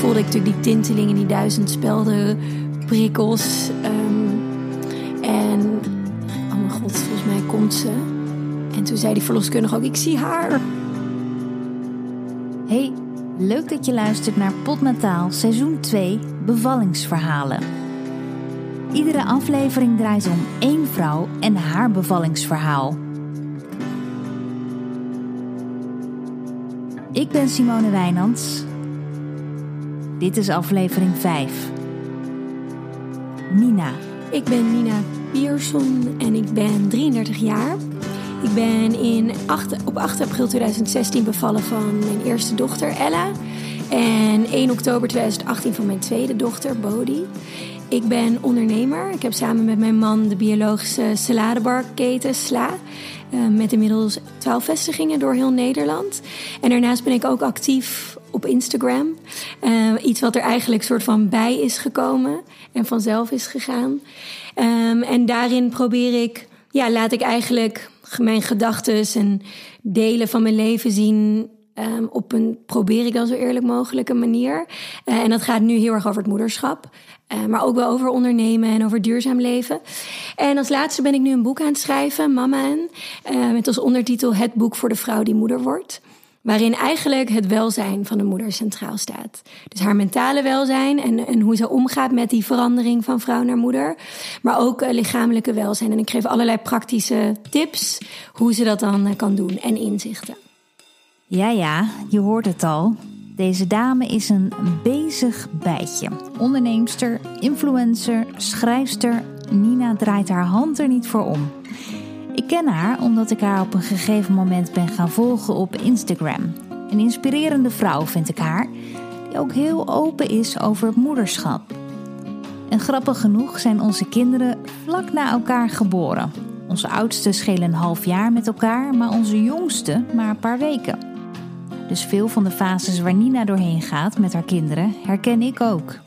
voelde ik natuurlijk die tintelingen, die duizend spelden, prikkels. Ehm, en oh mijn god, volgens mij komt ze. En toen zei die verloskundige ook, ik zie haar. Hey, leuk dat je luistert naar Potnataal seizoen 2 bevallingsverhalen. Iedere aflevering draait om één vrouw en haar bevallingsverhaal. Ik ben Simone Wijnands. Dit is aflevering 5. Nina. Ik ben Nina Pierson en ik ben 33 jaar. Ik ben in 8, op 8 april 2016 bevallen van mijn eerste dochter Ella. En 1 oktober 2018 van mijn tweede dochter Bodhi. Ik ben ondernemer. Ik heb samen met mijn man de biologische saladebarketen Sla. Uh, met inmiddels 12 vestigingen door heel Nederland. En daarnaast ben ik ook actief op Instagram. Uh, iets wat er eigenlijk soort van bij is gekomen en vanzelf is gegaan. Um, en daarin probeer ik, ja, laat ik eigenlijk mijn gedachten en delen van mijn leven zien. Um, op een, probeer ik dan zo eerlijk mogelijke manier. Uh, en dat gaat nu heel erg over het moederschap. Uh, maar ook wel over ondernemen en over duurzaam leven. En als laatste ben ik nu een boek aan het schrijven, Mama en. Met als ondertitel Het boek voor de vrouw die moeder wordt. Waarin eigenlijk het welzijn van de moeder centraal staat. Dus haar mentale welzijn en, en hoe ze omgaat met die verandering van vrouw naar moeder. Maar ook uh, lichamelijke welzijn. En ik geef allerlei praktische tips hoe ze dat dan uh, kan doen en inzichten. Ja, ja, je hoort het al. Deze dame is een bezig bijtje. Onderneemster, influencer, schrijfster. Nina draait haar hand er niet voor om. Ik ken haar omdat ik haar op een gegeven moment ben gaan volgen op Instagram. Een inspirerende vrouw vind ik haar, die ook heel open is over het moederschap. En grappig genoeg zijn onze kinderen vlak na elkaar geboren. Onze oudste schelen een half jaar met elkaar, maar onze jongste maar een paar weken. Dus veel van de fases waar Nina doorheen gaat met haar kinderen herken ik ook.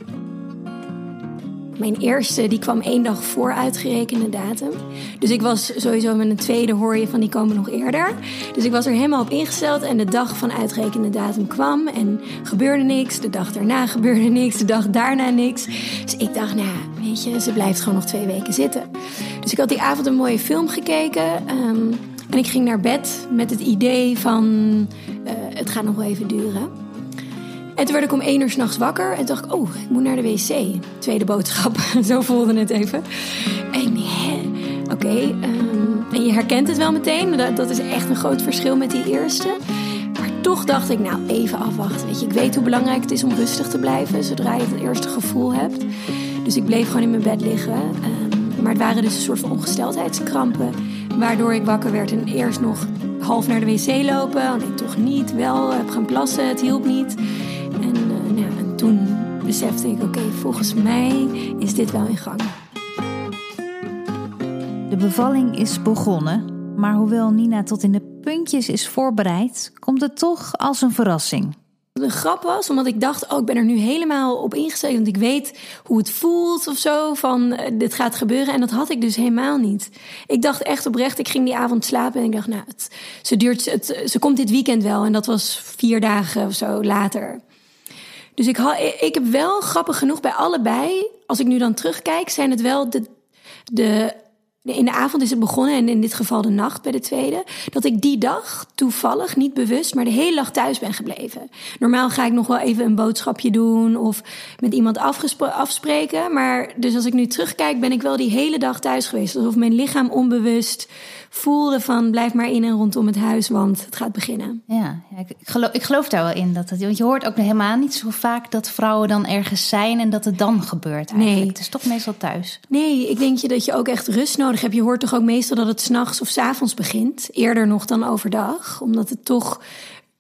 Mijn eerste die kwam één dag voor uitgerekende datum. Dus ik was sowieso met een tweede hoor je van die komen nog eerder. Dus ik was er helemaal op ingesteld en de dag van uitgerekende datum kwam en gebeurde niks. De dag daarna gebeurde niks, de dag daarna niks. Dus ik dacht, nou weet je, ze blijft gewoon nog twee weken zitten. Dus ik had die avond een mooie film gekeken um, en ik ging naar bed met het idee van uh, het gaat nog wel even duren. En toen werd ik om één uur s'nachts wakker en dacht ik, oh, ik moet naar de wc. Tweede boodschap, zo voelde het even. En oké. Okay, um, en je herkent het wel meteen, dat, dat is echt een groot verschil met die eerste. Maar toch dacht ik, nou, even afwachten. Weet je, ik weet hoe belangrijk het is om rustig te blijven zodra je het eerste gevoel hebt. Dus ik bleef gewoon in mijn bed liggen. Um, maar het waren dus een soort van ongesteldheidskrampen. Waardoor ik wakker werd en eerst nog half naar de wc lopen. Nee, toch niet. Wel, heb gaan plassen, het hielp niet. En, en toen besefte ik, oké, okay, volgens mij is dit wel in gang. De bevalling is begonnen, maar hoewel Nina tot in de puntjes is voorbereid, komt het toch als een verrassing. De grap was, omdat ik dacht, oh, ik ben er nu helemaal op ingesteld. Want ik weet hoe het voelt of zo, van uh, dit gaat gebeuren. En dat had ik dus helemaal niet. Ik dacht echt oprecht, ik ging die avond slapen en ik dacht, nou, het, ze, duurt, het, ze komt dit weekend wel. En dat was vier dagen of zo later. Dus ik, ik heb wel grappig genoeg bij allebei, als ik nu dan terugkijk, zijn het wel de, de in de avond is het begonnen en in dit geval de nacht bij de tweede. Dat ik die dag toevallig, niet bewust, maar de hele dag thuis ben gebleven. Normaal ga ik nog wel even een boodschapje doen of met iemand afspreken. Maar dus als ik nu terugkijk, ben ik wel die hele dag thuis geweest. Alsof mijn lichaam onbewust voelde van blijf maar in en rondom het huis, want het gaat beginnen. Ja, ik, geloof, ik geloof daar wel in. Dat het, want je hoort ook helemaal niet zo vaak dat vrouwen dan ergens zijn en dat het dan gebeurt. Eigenlijk. Nee. Het is toch meestal thuis. Nee, ik denk je dat je ook echt rust nodig hebt. Je hoort toch ook meestal dat het s'nachts of s avonds begint. Eerder nog dan overdag. Omdat het toch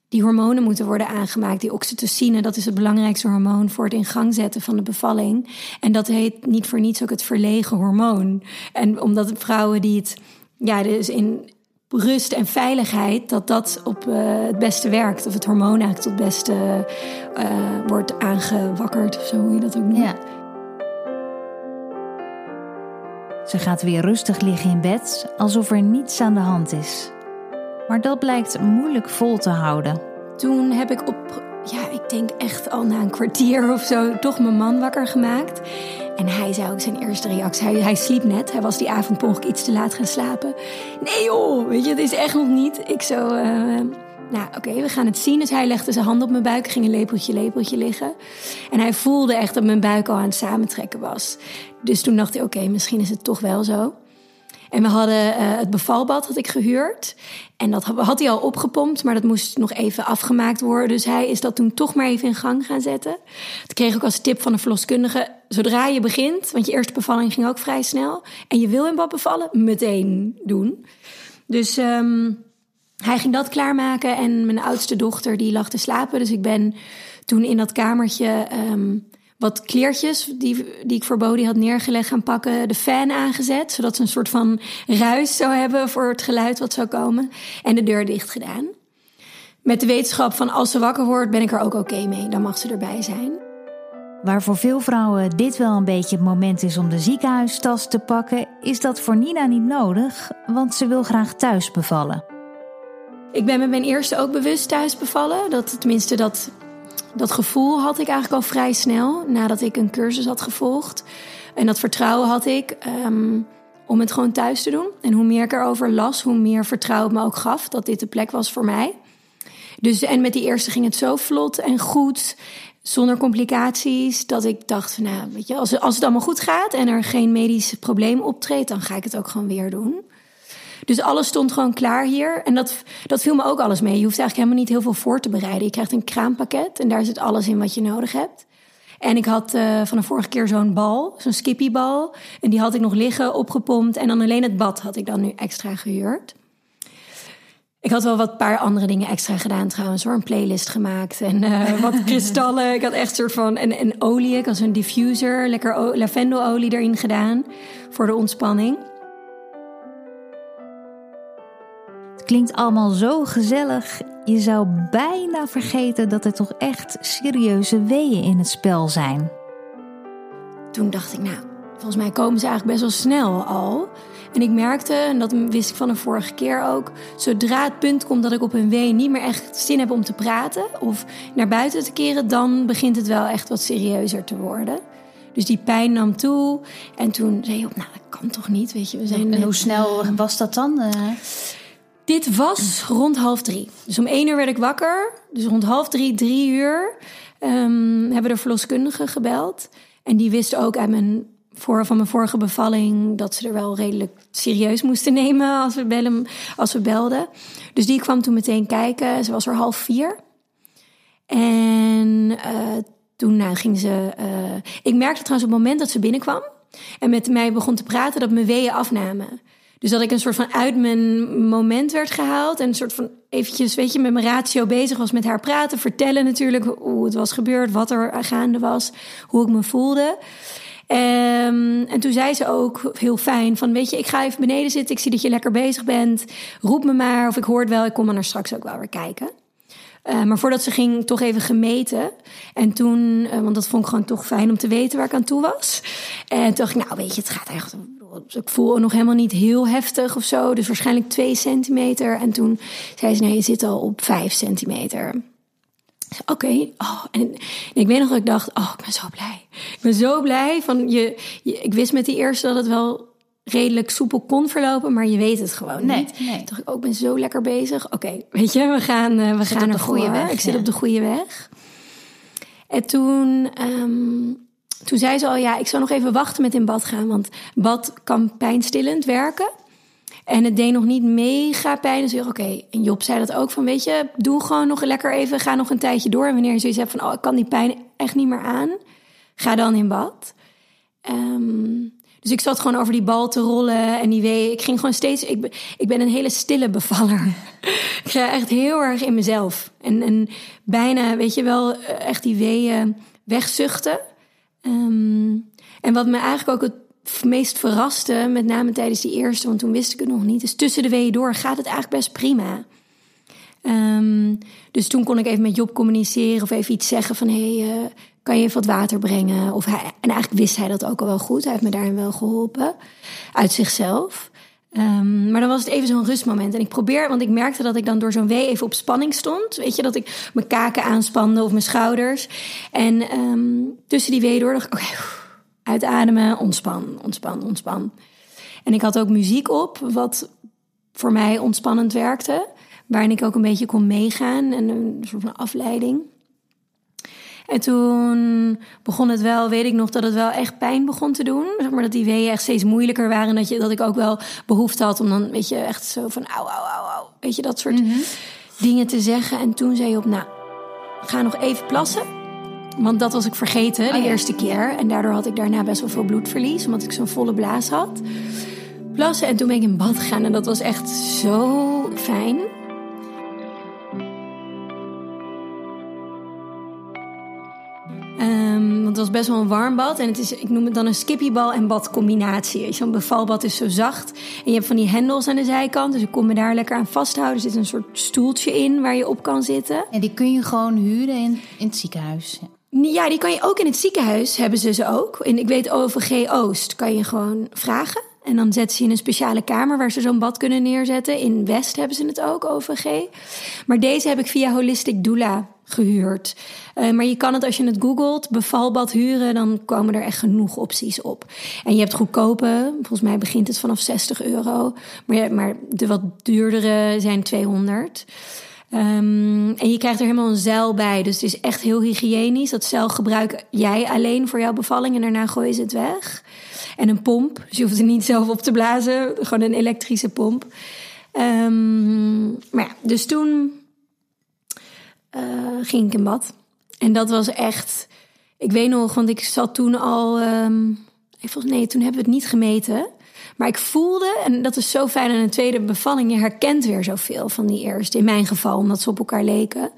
die hormonen moeten worden aangemaakt. Die oxytocine, dat is het belangrijkste hormoon voor het in gang zetten van de bevalling. En dat heet niet voor niets ook het verlegen hormoon. En omdat vrouwen die het ja, dus in rust en veiligheid, dat dat op uh, het beste werkt. Of het hormoon eigenlijk tot het beste uh, wordt aangewakkerd, of zo hoe je dat ook noemt. Ja. Ze gaat weer rustig liggen in bed, alsof er niets aan de hand is. Maar dat blijkt moeilijk vol te houden. Toen heb ik op ja, ik denk echt al na een kwartier of zo, toch mijn man wakker gemaakt. En hij zei ook zijn eerste reactie. Hij, hij sliep net. Hij was die avond iets te laat gaan slapen. Nee joh, weet je, het is echt nog niet. Ik zo, uh, nou oké, we gaan het zien. Dus hij legde zijn hand op mijn buik, ging een lepeltje, lepeltje liggen. En hij voelde echt dat mijn buik al aan het samentrekken was. Dus toen dacht hij, oké, misschien is het toch wel zo. En we hadden uh, het bevalbad had ik gehuurd. En dat had hij al opgepompt, maar dat moest nog even afgemaakt worden. Dus hij is dat toen toch maar even in gang gaan zetten. Dat kreeg ik ook als tip van de verloskundige. Zodra je begint, want je eerste bevalling ging ook vrij snel. En je wil in bad bevallen, meteen doen. Dus um, hij ging dat klaarmaken. En mijn oudste dochter die lag te slapen. Dus ik ben toen in dat kamertje... Um, wat kleertjes die, die ik voor Bodie had neergelegd gaan pakken, de fan aangezet, zodat ze een soort van ruis zou hebben voor het geluid wat zou komen, en de deur dicht gedaan. Met de wetenschap van als ze wakker wordt, ben ik er ook oké mee, dan mag ze erbij zijn. Waar voor veel vrouwen dit wel een beetje het moment is om de ziekenhuistas te pakken, is dat voor Nina niet nodig, want ze wil graag thuis bevallen. Ik ben met mijn eerste ook bewust thuis bevallen. Dat, tenminste, dat dat gevoel had ik eigenlijk al vrij snel nadat ik een cursus had gevolgd. En dat vertrouwen had ik um, om het gewoon thuis te doen. En hoe meer ik erover las, hoe meer vertrouwen me ook gaf dat dit de plek was voor mij. Dus, en met die eerste ging het zo vlot en goed, zonder complicaties, dat ik dacht: van, nou, weet je, als, als het allemaal goed gaat en er geen medisch probleem optreedt, dan ga ik het ook gewoon weer doen. Dus alles stond gewoon klaar hier. En dat, dat viel me ook alles mee. Je hoeft eigenlijk helemaal niet heel veel voor te bereiden. Je krijgt een kraampakket en daar zit alles in wat je nodig hebt. En ik had uh, van de vorige keer zo'n bal, zo'n skippybal. En die had ik nog liggen, opgepompt. En dan alleen het bad had ik dan nu extra gehuurd. Ik had wel wat paar andere dingen extra gedaan trouwens hoor. Een playlist gemaakt en uh, wat kristallen. Ik had echt een soort van... En, en olie, ik had zo'n diffuser, lekker lavendelolie erin gedaan. Voor de ontspanning. Klinkt allemaal zo gezellig. Je zou bijna vergeten dat er toch echt serieuze weeën in het spel zijn. Toen dacht ik, nou, volgens mij komen ze eigenlijk best wel snel al. En ik merkte, en dat wist ik van de vorige keer ook, zodra het punt komt dat ik op een wee niet meer echt zin heb om te praten of naar buiten te keren, dan begint het wel echt wat serieuzer te worden. Dus die pijn nam toe. En toen zei je op, nou, dat kan toch niet, weet je. We zijn en hoe snel was dat dan? Dit was rond half drie. Dus om één uur werd ik wakker. Dus rond half drie, drie uur, um, hebben de verloskundigen gebeld. En die wist ook uit mijn, voor, van mijn vorige bevalling dat ze er wel redelijk serieus moesten nemen als we, bellen, als we belden. Dus die kwam toen meteen kijken. Ze was er half vier. En uh, toen nou, ging ze. Uh, ik merkte trouwens op het moment dat ze binnenkwam en met mij begon te praten dat mijn weeën afnamen. Dus dat ik een soort van uit mijn moment werd gehaald. En een soort van eventjes, weet je, met mijn ratio bezig was met haar praten. Vertellen natuurlijk hoe het was gebeurd, wat er gaande was, hoe ik me voelde. Um, en toen zei ze ook heel fijn van, weet je, ik ga even beneden zitten. Ik zie dat je lekker bezig bent. Roep me maar of ik hoor het wel. Ik kom er straks ook wel weer kijken. Uh, maar voordat ze ging, toch even gemeten. En toen, uh, want dat vond ik gewoon toch fijn om te weten waar ik aan toe was. En toen dacht ik, nou weet je, het gaat echt ik voel nog helemaal niet heel heftig of zo. Dus waarschijnlijk twee centimeter. En toen zei ze, nee, je zit al op vijf centimeter. Oké, okay. oh, en, ik weet nog dat ik dacht, oh, ik ben zo blij. Ik ben zo blij van je, je, Ik wist met die eerste dat het wel redelijk soepel kon verlopen, maar je weet het gewoon nee, niet. Nee. Dacht ik, ook oh, ben zo lekker bezig. Oké, weet je, we gaan, uh, we gaan op de goede weg. Ik zit op de goede weg. En toen um, toen zei ze al, ja, ik zou nog even wachten met in bad gaan. Want bad kan pijnstillend werken. En het deed nog niet mega pijn. Dus oké. En Job zei dat ook van, weet je, doe gewoon nog lekker even. Ga nog een tijdje door. En wanneer je zoiets hebt van, oh, ik kan die pijn echt niet meer aan. Ga dan in bad. Um, dus ik zat gewoon over die bal te rollen. En die wee, ik ging gewoon steeds, ik ben, ik ben een hele stille bevaller. ik ga echt heel erg in mezelf. En, en bijna, weet je wel, echt die weeën wegzuchten. Um, en wat me eigenlijk ook het meest verraste, met name tijdens die eerste, want toen wist ik het nog niet, is tussen de weeën door gaat het eigenlijk best prima. Um, dus toen kon ik even met Job communiceren of even iets zeggen van hé, hey, uh, kan je even wat water brengen? Of hij, en eigenlijk wist hij dat ook al wel goed. Hij heeft me daarin wel geholpen uit zichzelf. Ehm, maar dan was het even zo'n rustmoment. En ik probeer, want ik merkte dat ik dan door zo'n wee even op spanning stond. Weet je, dat ik mijn kaken aanspande of mijn schouders. En ehm, tussen die wee door dacht ik, oké, uitademen, ontspan, ontspan, ontspan. En ik had ook muziek op, wat voor mij ontspannend werkte. Waarin ik ook een beetje kon meegaan en een soort van afleiding. En toen begon het wel, weet ik nog, dat het wel echt pijn begon te doen. Zeg maar dat die weeën echt steeds moeilijker waren. En dat, je, dat ik ook wel behoefte had om dan, weet je, echt zo van au, au, au, au. Weet je, dat soort mhm. dingen te zeggen. En toen zei je op, nou, ga nog even plassen. Want dat was ik vergeten de oh eerste keer. En daardoor had ik daarna best wel veel bloedverlies, omdat ik zo'n volle blaas had. Plassen en toen ben ik in bad gegaan en dat was echt zo fijn. Het was best wel een warm bad. En het is, ik noem het dan een skippybal en bad combinatie. Zo'n bevalbad is zo zacht. En je hebt van die hendels aan de zijkant. Dus ik kon me daar lekker aan vasthouden. Er zit een soort stoeltje in waar je op kan zitten. En die kun je gewoon huren in, in het ziekenhuis. Ja, die kan je ook in het ziekenhuis, hebben ze ze ook. En ik weet OVG Oost kan je gewoon vragen. En dan zetten ze in een speciale kamer waar ze zo'n bad kunnen neerzetten. In West hebben ze het ook, OVG. Maar deze heb ik via Holistic Doula gehuurd. Uh, maar je kan het als je het googelt, bevalbad huren, dan komen er echt genoeg opties op. En je hebt goedkope, volgens mij begint het vanaf 60 euro. Maar, de wat duurdere zijn 200. Um, ehm, en je krijgt er helemaal een zeil bij. Dus het is echt heel hygiënisch. Dat zeil gebruik jij alleen voor jouw bevalling en daarna gooi je het weg. En een pomp. Dus je hoeft er niet zelf op te blazen. Gewoon een elektrische pomp. Um, maar ja, dus toen ging ik in bad. En dat was echt. Ik weet nog, want ik zat toen al. Um, nee, toen hebben we het niet gemeten. Maar ik voelde, en dat is zo fijn aan een tweede bevalling, je herkent weer zoveel van die eerste. In mijn geval, omdat ze op elkaar leken.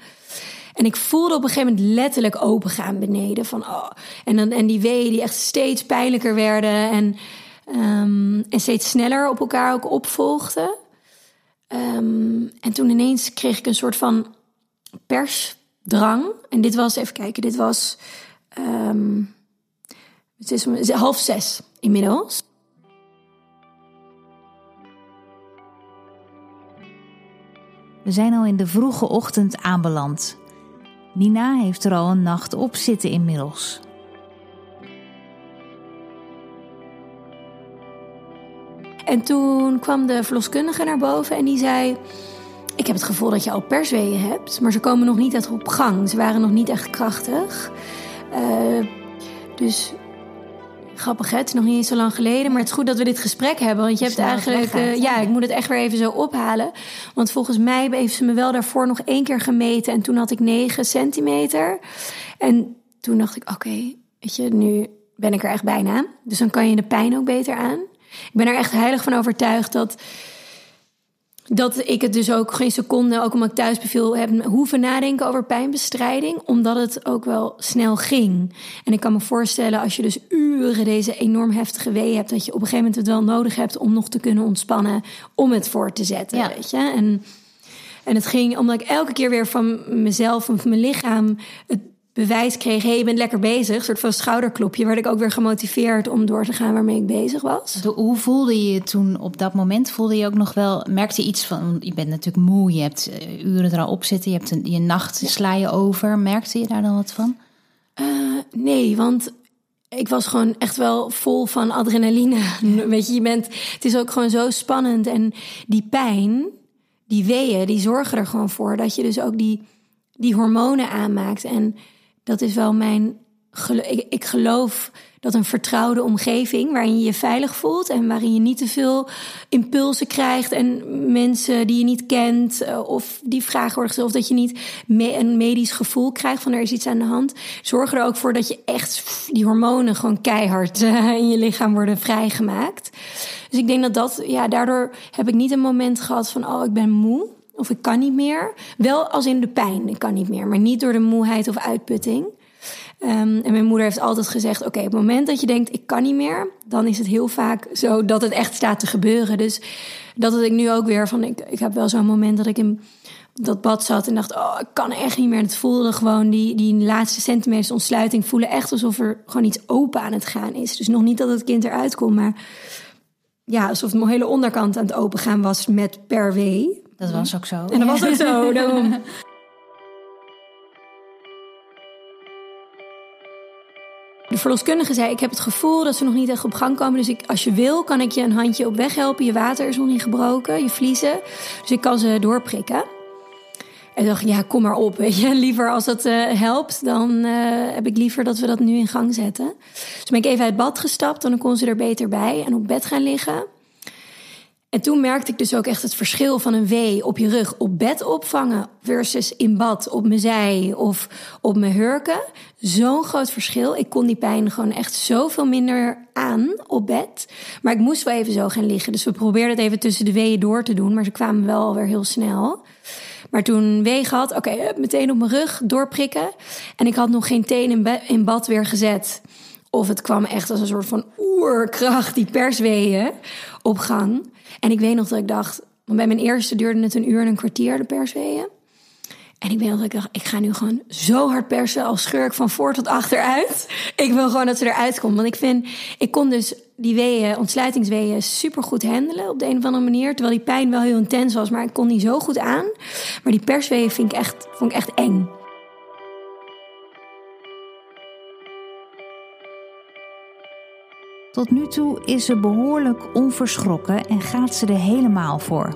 En ik voelde op een gegeven moment letterlijk opengaan beneden. Van, oh. en, dan, en die weeën die echt steeds pijnlijker werden. En, um, en steeds sneller op elkaar ook opvolgden. Um, en toen ineens kreeg ik een soort van persdrang. En dit was, even kijken, dit was. Um, het is half zes inmiddels. We zijn al in de vroege ochtend aanbeland. Nina heeft er al een nacht op zitten inmiddels. En toen kwam de verloskundige naar boven en die zei: Ik heb het gevoel dat je al persweeën hebt, maar ze komen nog niet echt op gang. Ze waren nog niet echt krachtig. Uh, dus Grappig, hè? het is nog niet zo lang geleden. Maar het is goed dat we dit gesprek hebben. Want je hebt eigenlijk. Uh, ja, ik moet het echt weer even zo ophalen. Want volgens mij heeft ze me wel daarvoor nog één keer gemeten. En toen had ik 9 centimeter. En toen dacht ik: oké, weet je, nu ben ik er echt bijna. Dus dan kan je de pijn ook beter aan. Ik ben er echt heilig van overtuigd dat dat ik het dus ook geen seconde, ook omdat ik thuis beviel, heb hoeven nadenken over pijnbestrijding, omdat het ook wel snel ging. En ik kan me voorstellen, als je dus uren deze enorm heftige wee hebt, dat je op een gegeven moment het wel nodig hebt om nog te kunnen ontspannen, om het voor te zetten, ja. weet je. En, en het ging omdat ik elke keer weer van mezelf, van mijn lichaam, het bewijs kreeg: hé, hey, je bent lekker bezig. Een soort van schouderklopje. Werd ik ook weer gemotiveerd om door te gaan waarmee ik bezig was. Hoe voelde je je toen op dat moment? Voelde je ook nog wel, merkte je iets van, je bent natuurlijk moe, je hebt eh, uren er al op zitten, je hebt een, je nacht sla je over. Merkte je daar dan wat van? Uh, nee, want ik was gewoon echt wel vol van adrenaline. Weet je, je bent, het is ook gewoon zo spannend. En die pijn, die weeën, die zorgen er gewoon voor dat je dus ook die, die hormonen aanmaakt. En dat is wel mijn. Ik, ik geloof dat een vertrouwde omgeving waarin je je veilig voelt en waarin je niet te veel impulsen krijgt en mensen die je niet kent eh, of die vragen worden gesteld of dat je niet een medisch gevoel krijgt van er is iets aan de hand, zorgen er ook voor dat je echt die hormonen gewoon keihard eh, in je lichaam worden vrijgemaakt. Dus ik denk dat dat, ja, daardoor heb ik niet een moment gehad van oh ik ben moe. Of ik kan niet meer. Wel als in de pijn, ik kan niet meer. Maar niet door de moeheid of uitputting. Um, en mijn moeder heeft altijd gezegd: Oké, op het moment dat je denkt ik kan niet meer, dan is het heel vaak zo dat het echt staat te gebeuren. Dus dat had ik nu ook weer van: ik, ik heb wel zo'n moment dat ik in dat bad zat en dacht: Oh, ik kan echt niet meer. En het voelde gewoon die, die laatste centimeters ontsluiting voelen echt alsof er gewoon iets open aan het gaan is. Dus nog niet dat het kind eruit komt, maar ja, alsof mijn hele onderkant aan het opengaan was met per wee. Dat was ook zo. En dat was ook zo, daarom. De verloskundige zei: Ik heb het gevoel dat ze nog niet echt op gang komen. Dus ik, als je wil, kan ik je een handje op weg helpen. Je water is nog niet gebroken, je vliezen. Dus ik kan ze doorprikken. En dacht ik, ja, kom maar op. Weet je. Liever als dat uh, helpt, dan uh, heb ik liever dat we dat nu in gang zetten. Dus ben ik even uit bad gestapt dan kon ze er beter bij en op bed gaan liggen. En toen merkte ik dus ook echt het verschil van een wee op je rug op bed opvangen versus in bad op mijn zij of op mijn hurken. Zo'n groot verschil. Ik kon die pijn gewoon echt zoveel minder aan op bed. Maar ik moest wel even zo gaan liggen. Dus we probeerden het even tussen de weeën door te doen, maar ze kwamen wel alweer heel snel. Maar toen wee gehad, oké, meteen op mijn rug doorprikken. En ik had nog geen teen in bad weer gezet. Of het kwam echt als een soort van oerkracht, die persweeën op gang. En ik weet nog dat ik dacht, want bij mijn eerste duurde het een uur en een kwartier, de persweeën. En ik weet nog dat ik dacht, ik ga nu gewoon zo hard persen als scheur ik van voor tot achter uit. Ik wil gewoon dat ze eruit komt. Want ik vind, ik kon dus die weeën, ontsluitingsweeën, super goed handelen op de een of andere manier. Terwijl die pijn wel heel intens was, maar ik kon die zo goed aan. Maar die persweeën vind ik echt, vond ik echt eng. Tot nu toe is ze behoorlijk onverschrokken en gaat ze er helemaal voor.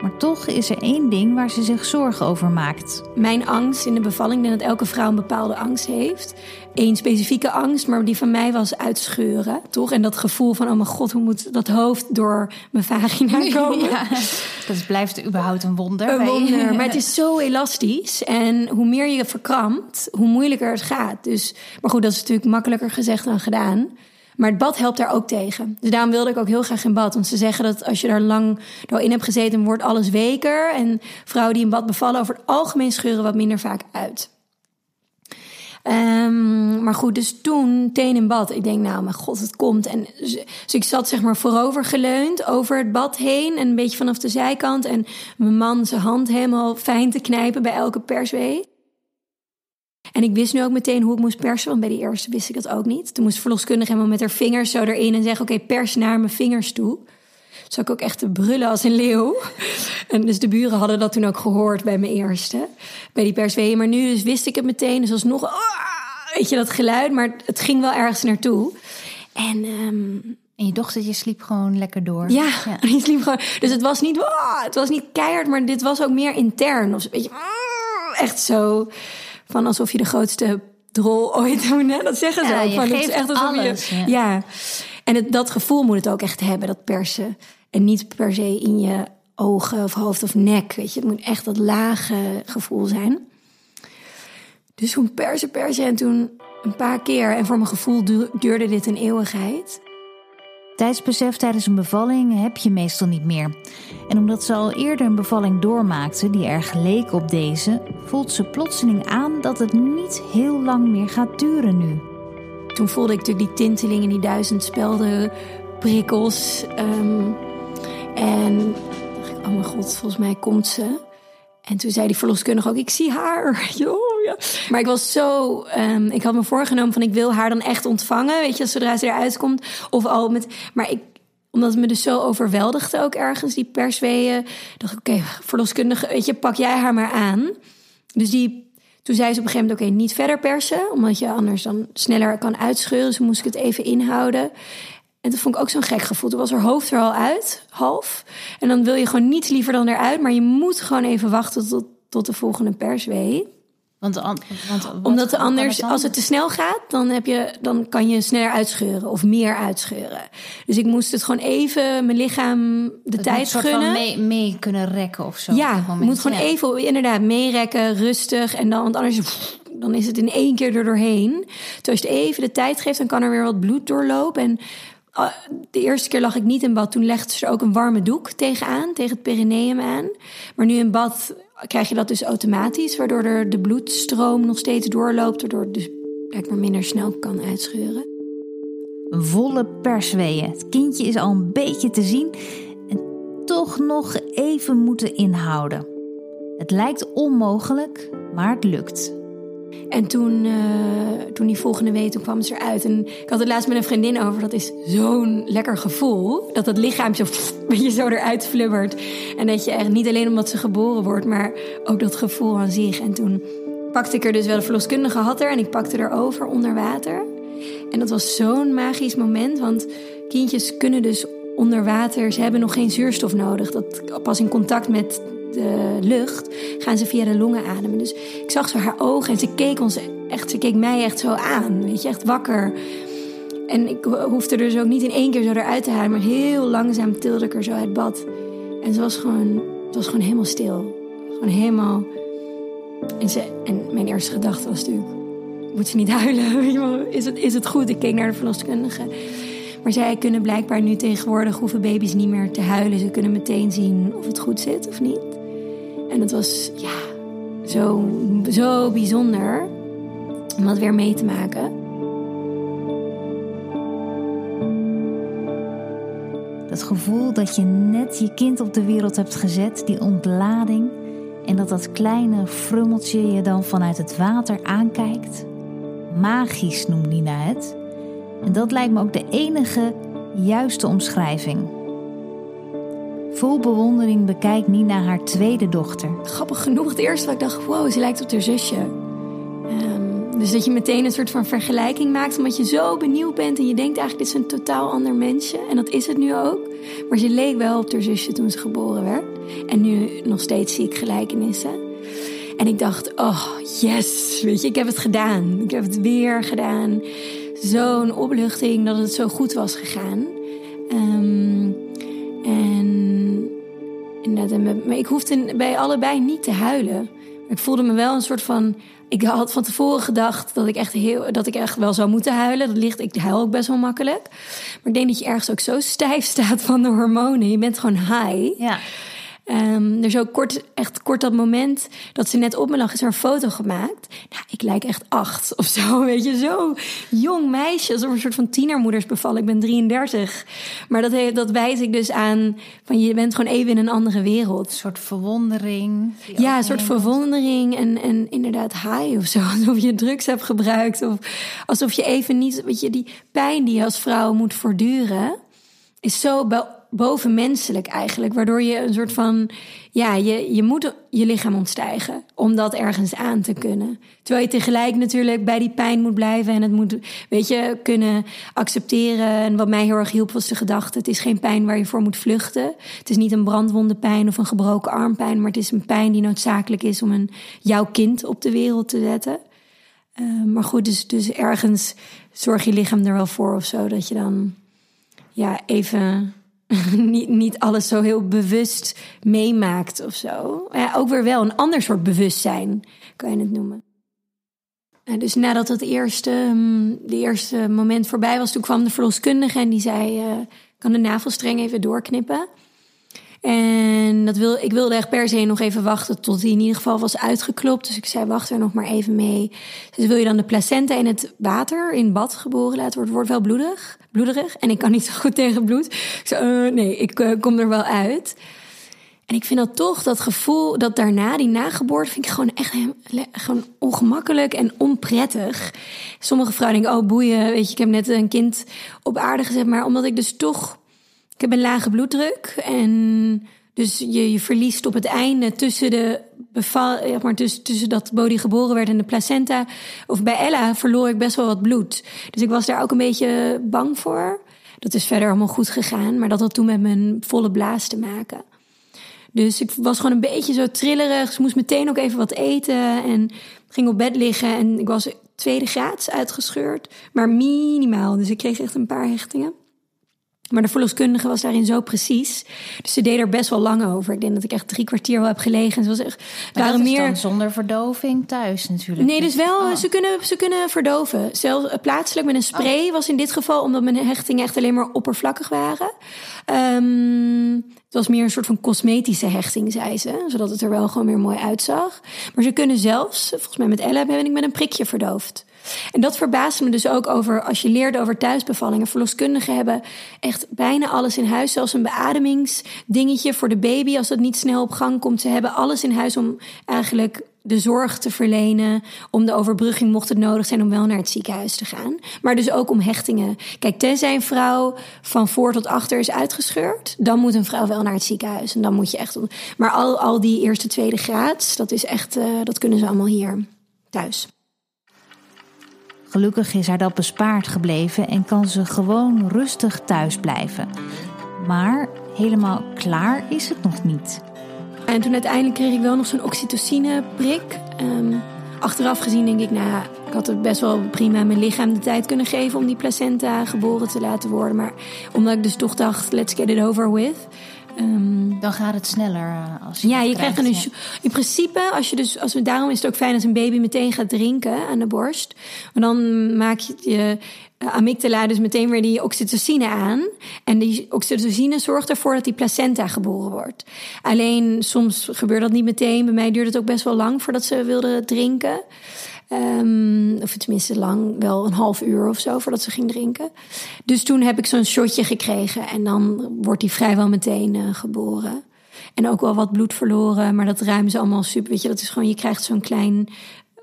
Maar toch is er één ding waar ze zich zorgen over maakt. Mijn angst in de bevalling, dat elke vrouw een bepaalde angst heeft. Eén specifieke angst, maar die van mij was uitscheuren, toch? En dat gevoel van, oh mijn god, hoe moet dat hoofd door mijn vagina komen? Ja, dat blijft überhaupt een wonder. Een wonder, maar het is zo elastisch. En hoe meer je verkrampt, hoe moeilijker het gaat. Dus, maar goed, dat is natuurlijk makkelijker gezegd dan gedaan. Maar het bad helpt daar ook tegen. Dus daarom wilde ik ook heel graag in bad. Want ze zeggen dat als je daar lang in hebt gezeten, wordt alles weker. En vrouwen die in bad bevallen, over het algemeen scheuren wat minder vaak uit. Um, maar goed, dus toen teen in bad. Ik denk, nou, mijn god, het komt. En dus ik zat zeg maar voorover geleund over het bad heen. En een beetje vanaf de zijkant. En mijn man zijn hand helemaal fijn te knijpen bij elke perswee. En ik wist nu ook meteen hoe ik moest persen, want bij die eerste wist ik dat ook niet. Toen moest verloskundige helemaal met haar vingers zo erin en zeggen: Oké, pers naar mijn vingers toe. Zat ik ook echt te brullen als een leeuw. En dus de buren hadden dat toen ook gehoord bij mijn eerste, bij die persweeën. Maar nu dus wist ik het meteen, dus alsnog, ah, weet je, dat geluid, maar het ging wel ergens naartoe. En, um, en je dochtertje sliep gewoon lekker door. Ja, ja. die sliep gewoon. Dus het was niet, ah, het was niet keihard, maar dit was ook meer intern. Of weet je, ah, echt zo. Van alsof je de grootste drol ooit doet. Dat zeggen ze ja, ook. Van, het is echt alsof alles, je. Ja. En het, dat gevoel moet het ook echt hebben, dat persen. En niet per se in je ogen of hoofd of nek. Weet je, het moet echt dat lage gevoel zijn. Dus toen persen, persen en toen een paar keer. En voor mijn gevoel duurde dit een eeuwigheid. Tijdsbesef tijdens een bevalling heb je meestal niet meer. En omdat ze al eerder een bevalling doormaakte die erg leek op deze, voelt ze plotseling aan dat het niet heel lang meer gaat duren nu. Toen voelde ik natuurlijk die tintelingen, die duizend spelden, prikkels. Um, en dacht ik, oh mijn god, volgens mij komt ze. En toen zei die verloskundige ook, ik zie haar. Oh. Maar ik was zo, um, ik had me voorgenomen van ik wil haar dan echt ontvangen. Weet je, zodra ze eruit komt. Of al met, maar ik, omdat het me dus zo overweldigde ook ergens, die persweeën. dacht ik, oké, verloskundige, weet je, pak jij haar maar aan. Dus die, toen zei ze op een gegeven moment, oké, niet verder persen. Omdat je anders dan sneller kan uitscheuren. Dus moest ik het even inhouden. En dat vond ik ook zo'n gek gevoel. Toen was haar hoofd er al uit, half. En dan wil je gewoon niets liever dan eruit. Maar je moet gewoon even wachten tot, tot de volgende perswee. Want, want Omdat de anders, als het te snel gaat, dan, heb je, dan kan je sneller uitscheuren of meer uitscheuren. Dus ik moest het gewoon even, mijn lichaam de het tijd gunnen. Mee, mee kunnen rekken of zo. Ja, je moet gewoon even inderdaad meerekken, rustig. En dan, want anders dan is het in één keer er doorheen. Dus als je het even de tijd geeft, dan kan er weer wat bloed doorlopen. En de eerste keer lag ik niet in bad. Toen legde ze er ook een warme doek tegenaan, tegen het perineum aan. Maar nu in bad krijg je dat dus automatisch, waardoor er de bloedstroom nog steeds doorloopt, waardoor het dus blijkbaar minder snel kan uitscheuren. Volle persweeën. Het kindje is al een beetje te zien en toch nog even moeten inhouden. Het lijkt onmogelijk, maar het lukt. En toen, uh, toen die volgende week, toen kwam ze eruit. En ik had het laatst met een vriendin over. Dat is zo'n lekker gevoel. Dat het lichaam zo, zo eruit flubbert. En dat je echt niet alleen omdat ze geboren wordt, maar ook dat gevoel aan zich. En toen pakte ik er dus wel de verloskundige had er. En ik pakte er over onder water. En dat was zo'n magisch moment. Want kindjes kunnen dus onder water, ze hebben nog geen zuurstof nodig. Dat pas in contact met de lucht gaan ze via de longen ademen. Dus ik zag zo haar ogen en ze keek ons echt, ze keek mij echt zo aan, weet je, echt wakker. En ik hoefde er dus ook niet in één keer zo eruit te halen, maar heel langzaam tilde ik er zo uit bad. En ze was gewoon, het was gewoon helemaal stil. Gewoon helemaal. En, ze, en mijn eerste gedachte was natuurlijk: moet ze niet huilen? Is het, is het goed? Ik keek naar de verloskundige. Maar zij kunnen blijkbaar nu tegenwoordig hoeven baby's niet meer te huilen. Ze kunnen meteen zien of het goed zit of niet. En het was ja, zo, zo bijzonder om dat weer mee te maken. Dat gevoel dat je net je kind op de wereld hebt gezet, die ontlading. En dat dat kleine frummeltje je dan vanuit het water aankijkt. Magisch noemt Nina het. En dat lijkt me ook de enige juiste omschrijving. Vol bewondering bekijkt Nina haar tweede dochter. Grappig genoeg, het eerste wat ik dacht, wow, ze lijkt op haar zusje. Um, dus dat je meteen een soort van vergelijking maakt, omdat je zo benieuwd bent en je denkt eigenlijk, dit is een totaal ander mensje. En dat is het nu ook. Maar ze leek wel op haar zusje toen ze geboren werd. En nu nog steeds zie ik gelijkenissen. En ik dacht, oh yes, weet je, ik heb het gedaan. Ik heb het weer gedaan zo'n opluchting dat het zo goed was gegaan. Um, maar ik hoefde bij allebei niet te huilen. Ik voelde me wel een soort van. Ik had van tevoren gedacht dat ik echt, heel, dat ik echt wel zou moeten huilen. Dat ligt, ik huil ook best wel makkelijk. Maar ik denk dat je ergens ook zo stijf staat van de hormonen. Je bent gewoon high. Ja. Um, er is ook kort, echt kort dat moment dat ze net op me lag, is er een foto gemaakt. Nou, ik lijk echt acht of zo, weet je, zo jong meisje, alsof een soort van tienermoeders bevallen. Ik ben 33. Maar dat, dat wijs ik dus aan van je bent gewoon even in een andere wereld. Een soort verwondering. Ja, een soort verwondering en, en inderdaad high of zo. Alsof je drugs hebt gebruikt of alsof je even niet, weet je, die pijn die je als vrouw moet voortduren, is zo bovenmenselijk eigenlijk. Waardoor je een soort van, ja, je, je moet je lichaam ontstijgen om dat ergens aan te kunnen. Terwijl je tegelijk natuurlijk bij die pijn moet blijven en het moet, weet je, kunnen accepteren. En wat mij heel erg hielp was de gedachte, het is geen pijn waar je voor moet vluchten. Het is niet een brandwonde pijn of een gebroken armpijn, maar het is een pijn die noodzakelijk is om een, jouw kind op de wereld te zetten. Uh, maar goed, dus, dus ergens zorg je lichaam er wel voor of zo, dat je dan ja, even niet, niet alles zo heel bewust meemaakt of zo. Ja, ook weer wel een ander soort bewustzijn, kan je het noemen. dus nadat het eerste, mm, de eerste moment voorbij was, toen kwam de verloskundige en die zei: uh, kan de navelstreng even doorknippen? En dat wil, ik wilde echt per se nog even wachten tot hij in ieder geval was uitgeklopt. Dus ik zei, wacht er nog maar even mee. Dus wil je dan de placenta in het water, in bad geboren laten worden? wordt wel bloedig, bloederig. En ik kan niet zo goed tegen bloed. Ik zei, uh, nee, ik uh, kom er wel uit. En ik vind dat toch, dat gevoel, dat daarna, die nageboorte, vind ik gewoon echt gewoon ongemakkelijk en onprettig. Sommige vrouwen denken, oh boeien, weet je, ik heb net een kind op aarde gezet. Maar omdat ik dus toch ik heb een lage bloeddruk en dus je, je verliest op het einde tussen de beval, maar tussen, tussen dat Bodhi geboren werd en de placenta. Of bij Ella verloor ik best wel wat bloed. Dus ik was daar ook een beetje bang voor. Dat is verder allemaal goed gegaan, maar dat had toen met mijn volle blaas te maken. Dus ik was gewoon een beetje zo trillerig. Dus moest meteen ook even wat eten en ging op bed liggen. En ik was tweede graads uitgescheurd, maar minimaal. Dus ik kreeg echt een paar hechtingen. Maar de verloskundige was daarin zo precies. Dus ze deed er best wel lang over. Ik denk dat ik echt drie kwartier wel heb gelegen. Ze was echt, waren meer... dan zonder verdoving thuis natuurlijk. Nee, dus wel, oh. ze, kunnen, ze kunnen verdoven. Zelfs eh, plaatselijk met een spray oh. was in dit geval... omdat mijn hechtingen echt alleen maar oppervlakkig waren. Um, het was meer een soort van cosmetische hechting, zei ze. Zodat het er wel gewoon weer mooi uitzag. Maar ze kunnen zelfs, volgens mij met Ella ben ik met een prikje verdoofd. En dat verbaasde me dus ook over als je leert over thuisbevallingen. Verloskundigen hebben echt bijna alles in huis. Zelfs een beademingsdingetje voor de baby als dat niet snel op gang komt. Ze hebben alles in huis om eigenlijk de zorg te verlenen. Om de overbrugging, mocht het nodig zijn, om wel naar het ziekenhuis te gaan. Maar dus ook om hechtingen. Kijk, tenzij een vrouw van voor tot achter is uitgescheurd, dan moet een vrouw wel naar het ziekenhuis. En dan moet je echt. Maar al, al die eerste, tweede graads, dat is echt, uh, dat kunnen ze allemaal hier thuis. Gelukkig is haar dat bespaard gebleven en kan ze gewoon rustig thuis blijven. Maar helemaal klaar is het nog niet. En toen uiteindelijk kreeg ik wel nog zo'n oxytocine-prik. Um, achteraf gezien denk ik, nou, ik had het best wel prima mijn lichaam de tijd kunnen geven om die placenta geboren te laten worden. Maar omdat ik dus toch dacht, let's get it over with. Um, dan gaat het sneller eh, als je Ja, je krijgt, een. In principe, als je dus, als we, daarom is het ook fijn als een baby meteen gaat drinken aan de borst. Want dan maak je je amygdala dus meteen weer die oxytocine aan. En die oxytocine zorgt ervoor dat die placenta geboren wordt. Alleen soms gebeurt dat niet meteen. Bij mij duurde het ook best wel lang voordat ze wilde drinken. Um, of tenminste lang, wel een half uur of zo voordat ze ging drinken. Dus toen heb ik zo'n shotje gekregen en dan wordt die vrijwel meteen uh, geboren. En ook wel wat bloed verloren, maar dat ruimen ze allemaal super. Weet je, dat is gewoon, je krijgt zo'n klein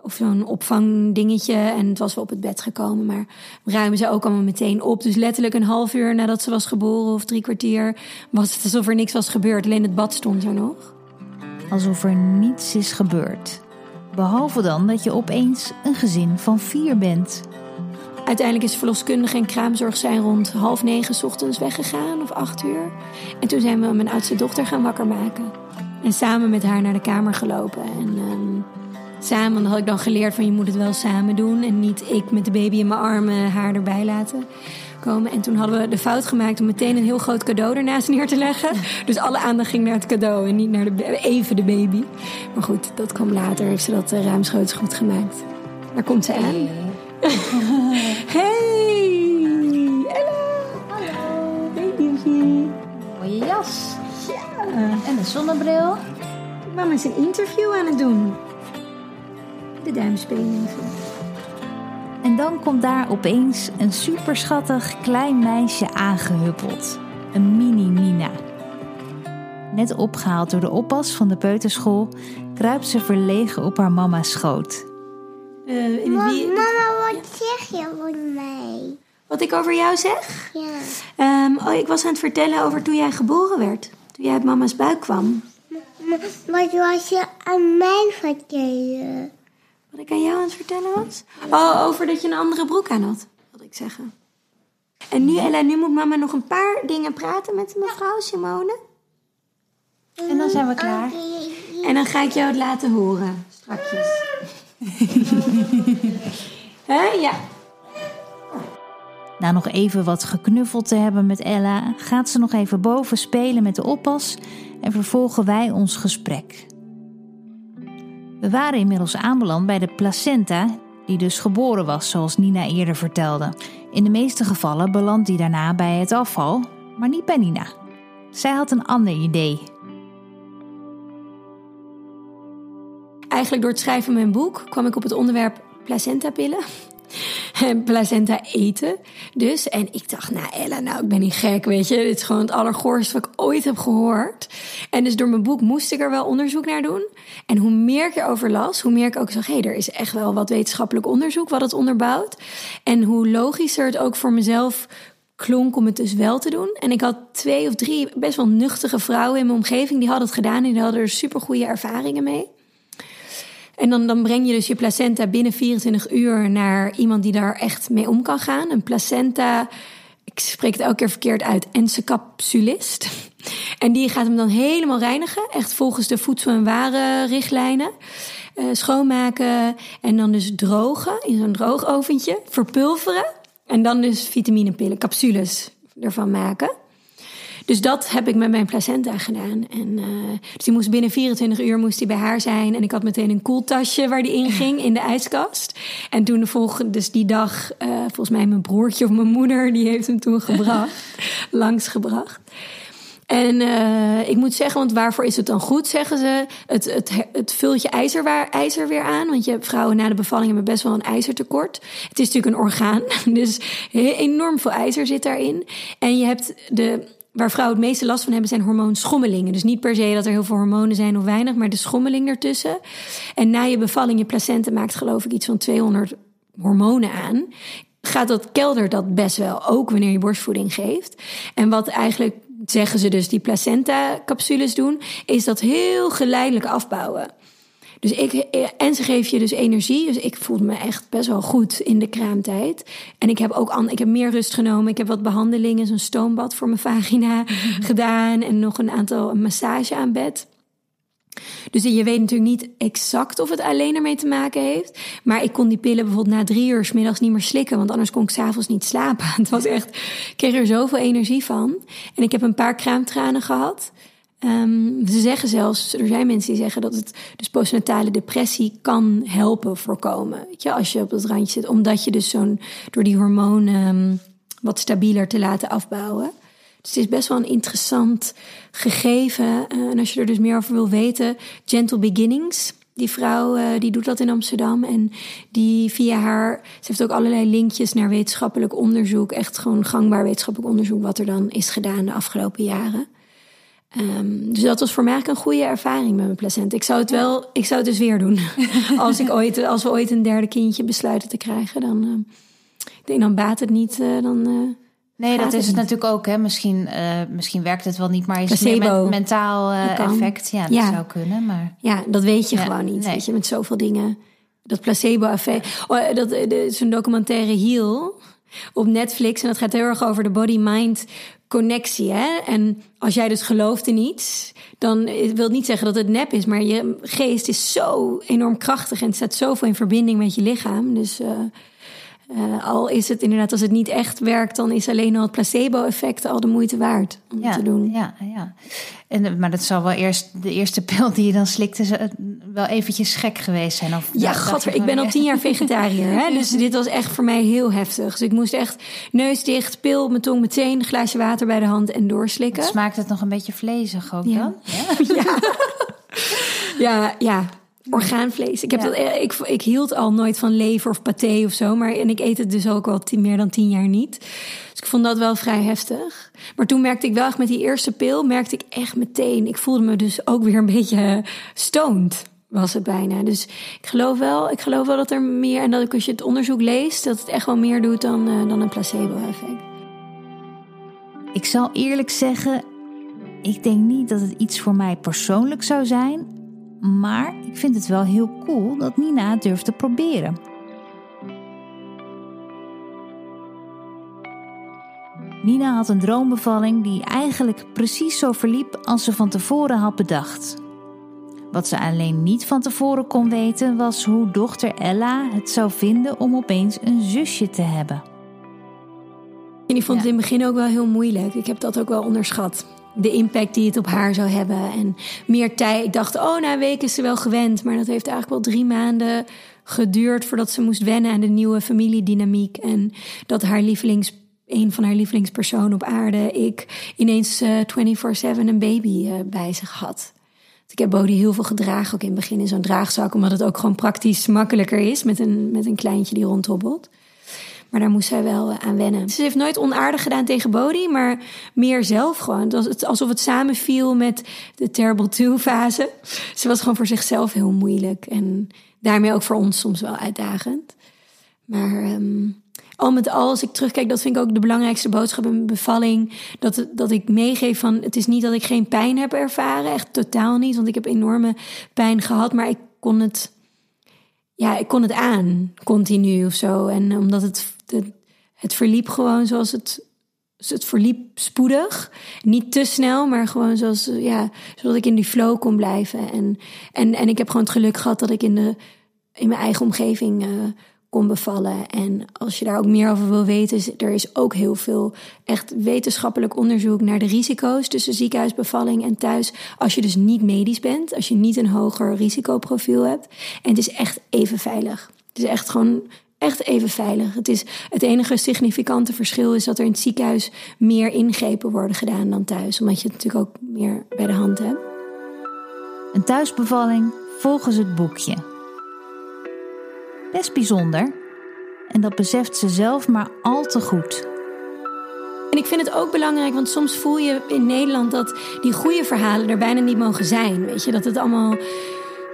of zo'n opvangdingetje. En het was wel op het bed gekomen, maar ruimen ze ook allemaal meteen op. Dus letterlijk een half uur nadat ze was geboren, of drie kwartier, was het alsof er niks was gebeurd. Alleen het bad stond er nog. Alsof er niets is gebeurd. Behalve dan dat je opeens een gezin van vier bent. Uiteindelijk is verloskundige en kraamzorg zijn rond half negen ochtends weggegaan, of acht uur. En toen zijn we mijn oudste dochter gaan wakker maken. En samen met haar naar de kamer gelopen. En um, samen had ik dan geleerd van je moet het wel samen doen. En niet ik met de baby in mijn armen haar erbij laten En toen hadden we de fout gemaakt om meteen een heel groot cadeau ernaast neer te leggen. Dus alle aandacht ging naar het cadeau en niet naar de, even de baby. Maar goed, dat kwam later. Heeft ze dat uh, ruimschoots goed gemaakt. Daar komt ze aan. Hey! Ella! Hallo! Hey. Mooie jas. Ja. En een zonnebril. Mama is een interview aan het doen. De duim spelen even. En dan komt daar opeens een superschattig klein meisje aangehuppeld. Een mini-Nina. Net opgehaald door de oppas van de peuterschool, kruipt ze verlegen op haar mama's schoot. Uh, in wie... Mama, wat zeg je voor mij? Wat ik over jou zeg? Ja. Um, oh, ik was aan het vertellen over toen jij geboren werd. Toen jij uit mama's buik kwam. Wat was je aan mij vertellen? Wat ik aan jou aan het vertellen was? Oh, over dat je een andere broek aan had, wilde ik zeggen. En nu, Ella, nu moet mama nog een paar dingen praten met mevrouw Simone. En dan zijn we klaar. En dan ga ik jou het laten horen, strakjes. Hè? Ja. Na nog even wat geknuffeld te hebben met Ella, gaat ze nog even boven spelen met de oppas en vervolgen wij ons gesprek. We waren inmiddels aanbeland bij de placenta, die dus geboren was, zoals Nina eerder vertelde. In de meeste gevallen belandt die daarna bij het afval, maar niet bij Nina. Zij had een ander idee. Eigenlijk door het schrijven van mijn boek kwam ik op het onderwerp placentapillen. En placenta eten. Dus. En ik dacht, nou Ella, nou ik ben niet gek, weet je. Dit is gewoon het allergoorste wat ik ooit heb gehoord. En dus door mijn boek moest ik er wel onderzoek naar doen. En hoe meer ik erover las, hoe meer ik ook zag... hé, hey, er is echt wel wat wetenschappelijk onderzoek wat het onderbouwt. En hoe logischer het ook voor mezelf klonk om het dus wel te doen. En ik had twee of drie best wel nuchtige vrouwen in mijn omgeving... die hadden het gedaan en die hadden er super goede ervaringen mee. En dan, dan breng je dus je placenta binnen 24 uur naar iemand die daar echt mee om kan gaan. Een placenta, ik spreek het elke keer verkeerd uit, encapsulist. En die gaat hem dan helemaal reinigen, echt volgens de voedsel- en warenrichtlijnen. Uh, schoonmaken en dan dus drogen in zo'n droogoventje, verpulveren. En dan dus vitaminepillen, capsules ervan maken. Dus dat heb ik met mijn placenta gedaan. En, uh, dus die moest binnen 24 uur moest die bij haar zijn. En ik had meteen een koeltasje waar die in ging in de ijskast. En toen de volgende, dus die dag, uh, volgens mij mijn broertje of mijn moeder, die heeft hem toen gebracht, langsgebracht. En uh, ik moet zeggen, want waarvoor is het dan goed, zeggen ze? Het, het, het vult je ijzer, ijzer weer aan. Want je hebt vrouwen na de bevalling hebben best wel een ijzertekort. Het is natuurlijk een orgaan, dus enorm veel ijzer zit daarin. En je hebt de waar vrouwen het meeste last van hebben, zijn hormoonschommelingen. Dus niet per se dat er heel veel hormonen zijn of weinig, maar de schommeling ertussen. En na je bevalling, je placenta maakt geloof ik iets van 200 hormonen aan. Gaat dat kelder dat best wel, ook wanneer je borstvoeding geeft. En wat eigenlijk zeggen ze dus die placenta-capsules doen, is dat heel geleidelijk afbouwen. Dus ik, en ze geven je dus energie. Dus ik voelde me echt best wel goed in de kraamtijd. En ik heb ook an, ik heb meer rust genomen. Ik heb wat behandelingen, zo'n stoombad voor mijn vagina gedaan. En nog een aantal massage aan bed. Dus je weet natuurlijk niet exact of het alleen ermee te maken heeft. Maar ik kon die pillen bijvoorbeeld na drie uur s middags niet meer slikken. Want anders kon ik s'avonds niet slapen. Het was echt, ik kreeg er zoveel energie van. En ik heb een paar kraamtranen gehad. Um, ze zeggen zelfs, er zijn mensen die zeggen dat het dus postnatale depressie kan helpen voorkomen. Weet je, als je op dat randje zit, omdat je dus zo'n door die hormonen um, wat stabieler te laten afbouwen. Dus het is best wel een interessant gegeven. Uh, en als je er dus meer over wil weten, Gentle Beginnings. Die vrouw uh, die doet dat in Amsterdam. En die via haar. Ze heeft ook allerlei linkjes naar wetenschappelijk onderzoek. Echt gewoon gangbaar wetenschappelijk onderzoek. Wat er dan is gedaan de afgelopen jaren. Um, dus dat was voor mij eigenlijk een goede ervaring met mijn placenta. Ik zou het wel, ik zou het dus weer doen. als, ik ooit, als we ooit een derde kindje besluiten te krijgen, dan, uh, ik denk dan baat het niet. Uh, dan, uh, nee, dat is het natuurlijk ook. Hè. Misschien, misschien werkt het wel niet, maar is het met mentaal effect. Ja, dat ja. zou kunnen. Maar... Ja, dat weet je ja, gewoon niet. Nee. Weet je, met zoveel dingen. Dat placebo-effect. Oh, dat, zo'n documentaire Heal op Netflix. En dat gaat heel erg over de body-mind connectie. Hè? En als jij dus gelooft in iets, dan wil het niet zeggen dat het nep is, maar je geest is zo enorm krachtig en staat zoveel in verbinding met je lichaam. Dus uh, uh, al is het inderdaad, als het niet echt werkt, dan is alleen al het placebo-effect al de moeite waard om ja, te doen. Ja, ja. En, maar dat zal wel eerst de eerste pil die je dan slikte, wel eventjes gek geweest zijn. Of, ja, godver, ik ben al tien jaar vegetariër. Hè? Dus dit was echt voor mij heel heftig. Dus ik moest echt neus dicht, pil op mijn tong meteen, glaasje water bij de hand en doorslikken. Smaakt het nog een beetje vlezig ook ja. dan? Ja. ja. ja, ja. Orgaanvlees. Ik, heb dat, ik, ik hield al nooit van lever of paté of zo. Maar, en ik eet het dus ook al tien, meer dan tien jaar niet. Dus ik vond dat wel vrij heftig. Maar toen merkte ik wel echt met die eerste pil... merkte ik echt meteen... Ik voelde me dus ook weer een beetje stoned was het bijna. Dus ik geloof wel, ik geloof wel dat er meer... En dat ik als je het onderzoek leest... dat het echt wel meer doet dan, uh, dan een placebo-effect. Ik zal eerlijk zeggen... Ik denk niet dat het iets voor mij persoonlijk zou zijn... Maar ik vind het wel heel cool dat Nina het durft te proberen. Nina had een droombevalling die eigenlijk precies zo verliep als ze van tevoren had bedacht. Wat ze alleen niet van tevoren kon weten was hoe dochter Ella het zou vinden om opeens een zusje te hebben. En ik vond het in het begin ook wel heel moeilijk. Ik heb dat ook wel onderschat de impact die het op haar zou hebben. En meer tijd. Ik dacht, oh, na een week is ze wel gewend. Maar dat heeft eigenlijk wel drie maanden geduurd voordat ze moest wennen aan de nieuwe familiedynamiek. En dat haar lievelings, een van haar lievelingspersonen op aarde, ik ineens uh, 24-7 een baby uh, bij zich had. Ik heb Bodie heel veel gedragen, ook in het begin in zo'n draagzak, omdat het ook gewoon praktisch makkelijker is met een, met een kleintje die rondhobbelt. Maar daar moest zij wel eh, aan wennen. Ze heeft nooit onaardig gedaan tegen Bodhi, maar meer zelf gewoon. Alsof het samenviel met de Terrible Two-fase. Ze was gewoon voor zichzelf heel moeilijk. En daarmee ook voor ons soms wel uitdagend. Maar um, al met al, als ik terugkijk, dat vind ik ook de belangrijkste boodschap in bevalling. Dat, dat ik meegeef van, het is niet dat ik geen pijn heb ervaren. Echt totaal niet, want ik heb enorme pijn gehad. Maar ik kon het ja, ik kon het aan, continu of zo. En omdat het, het, verliep gewoon zoals het, het verliep spoedig. Niet te snel, maar gewoon zoals, ja, zodat ik in die flow kon blijven. En, en, en ik heb gewoon het geluk gehad dat ik in, de, in mijn eigen omgeving uh, kon bevallen. En als je daar ook meer over wil weten, er is ook heel veel echt wetenschappelijk onderzoek naar de risico's tussen ziekenhuisbevalling en thuis. Als je dus niet medisch bent, als je niet een hoger risicoprofiel hebt. En het is echt even veilig. Het is echt gewoon echt even veilig. Het, is, het enige significante verschil is dat er in het ziekenhuis meer ingrepen worden gedaan dan thuis. Omdat je het natuurlijk ook meer bij de hand hebt. Een thuisbevalling volgens het boekje. Best bijzonder. En dat beseft ze zelf maar al te goed. En ik vind het ook belangrijk, want soms voel je in Nederland dat die goede verhalen er bijna niet mogen zijn. Weet je, dat het allemaal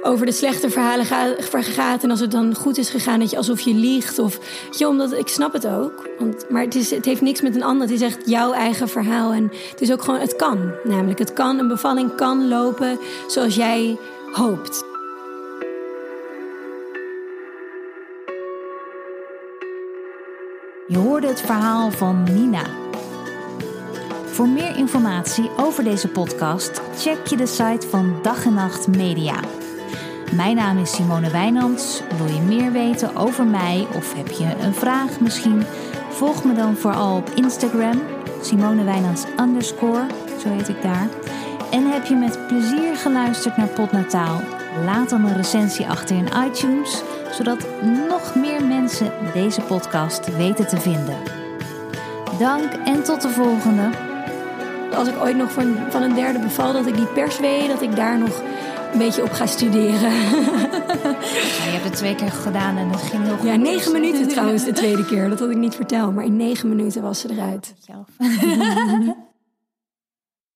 over de slechte verhalen gaat. En als het dan goed is gegaan, dat je alsof je liegt. Of, je, omdat, ik snap het ook. Want, maar het, is, het heeft niks met een ander. Het is echt jouw eigen verhaal. En het is ook gewoon, het kan. Namelijk, het kan, een bevalling kan lopen zoals jij hoopt. Je hoorde het verhaal van Nina. Voor meer informatie over deze podcast check je de site van Dag en Nacht Media. Mijn naam is Simone Wijnands. Wil je meer weten over mij of heb je een vraag misschien? Volg me dan vooral op Instagram, Simone Wijnands underscore, zo heet ik daar. En heb je met plezier geluisterd naar Potnataal? Laat dan een recensie achter in iTunes, zodat nog meer mensen deze podcast weten te vinden. Dank en tot de volgende. Als ik ooit nog van, van een derde beval, dat ik die perswee, dat ik daar nog een beetje op ga studeren. Ja, je hebt het twee keer gedaan en dat ging heel goed. Ja, negen minuten trouwens de tweede keer. Dat had ik niet verteld, maar in negen minuten was ze eruit.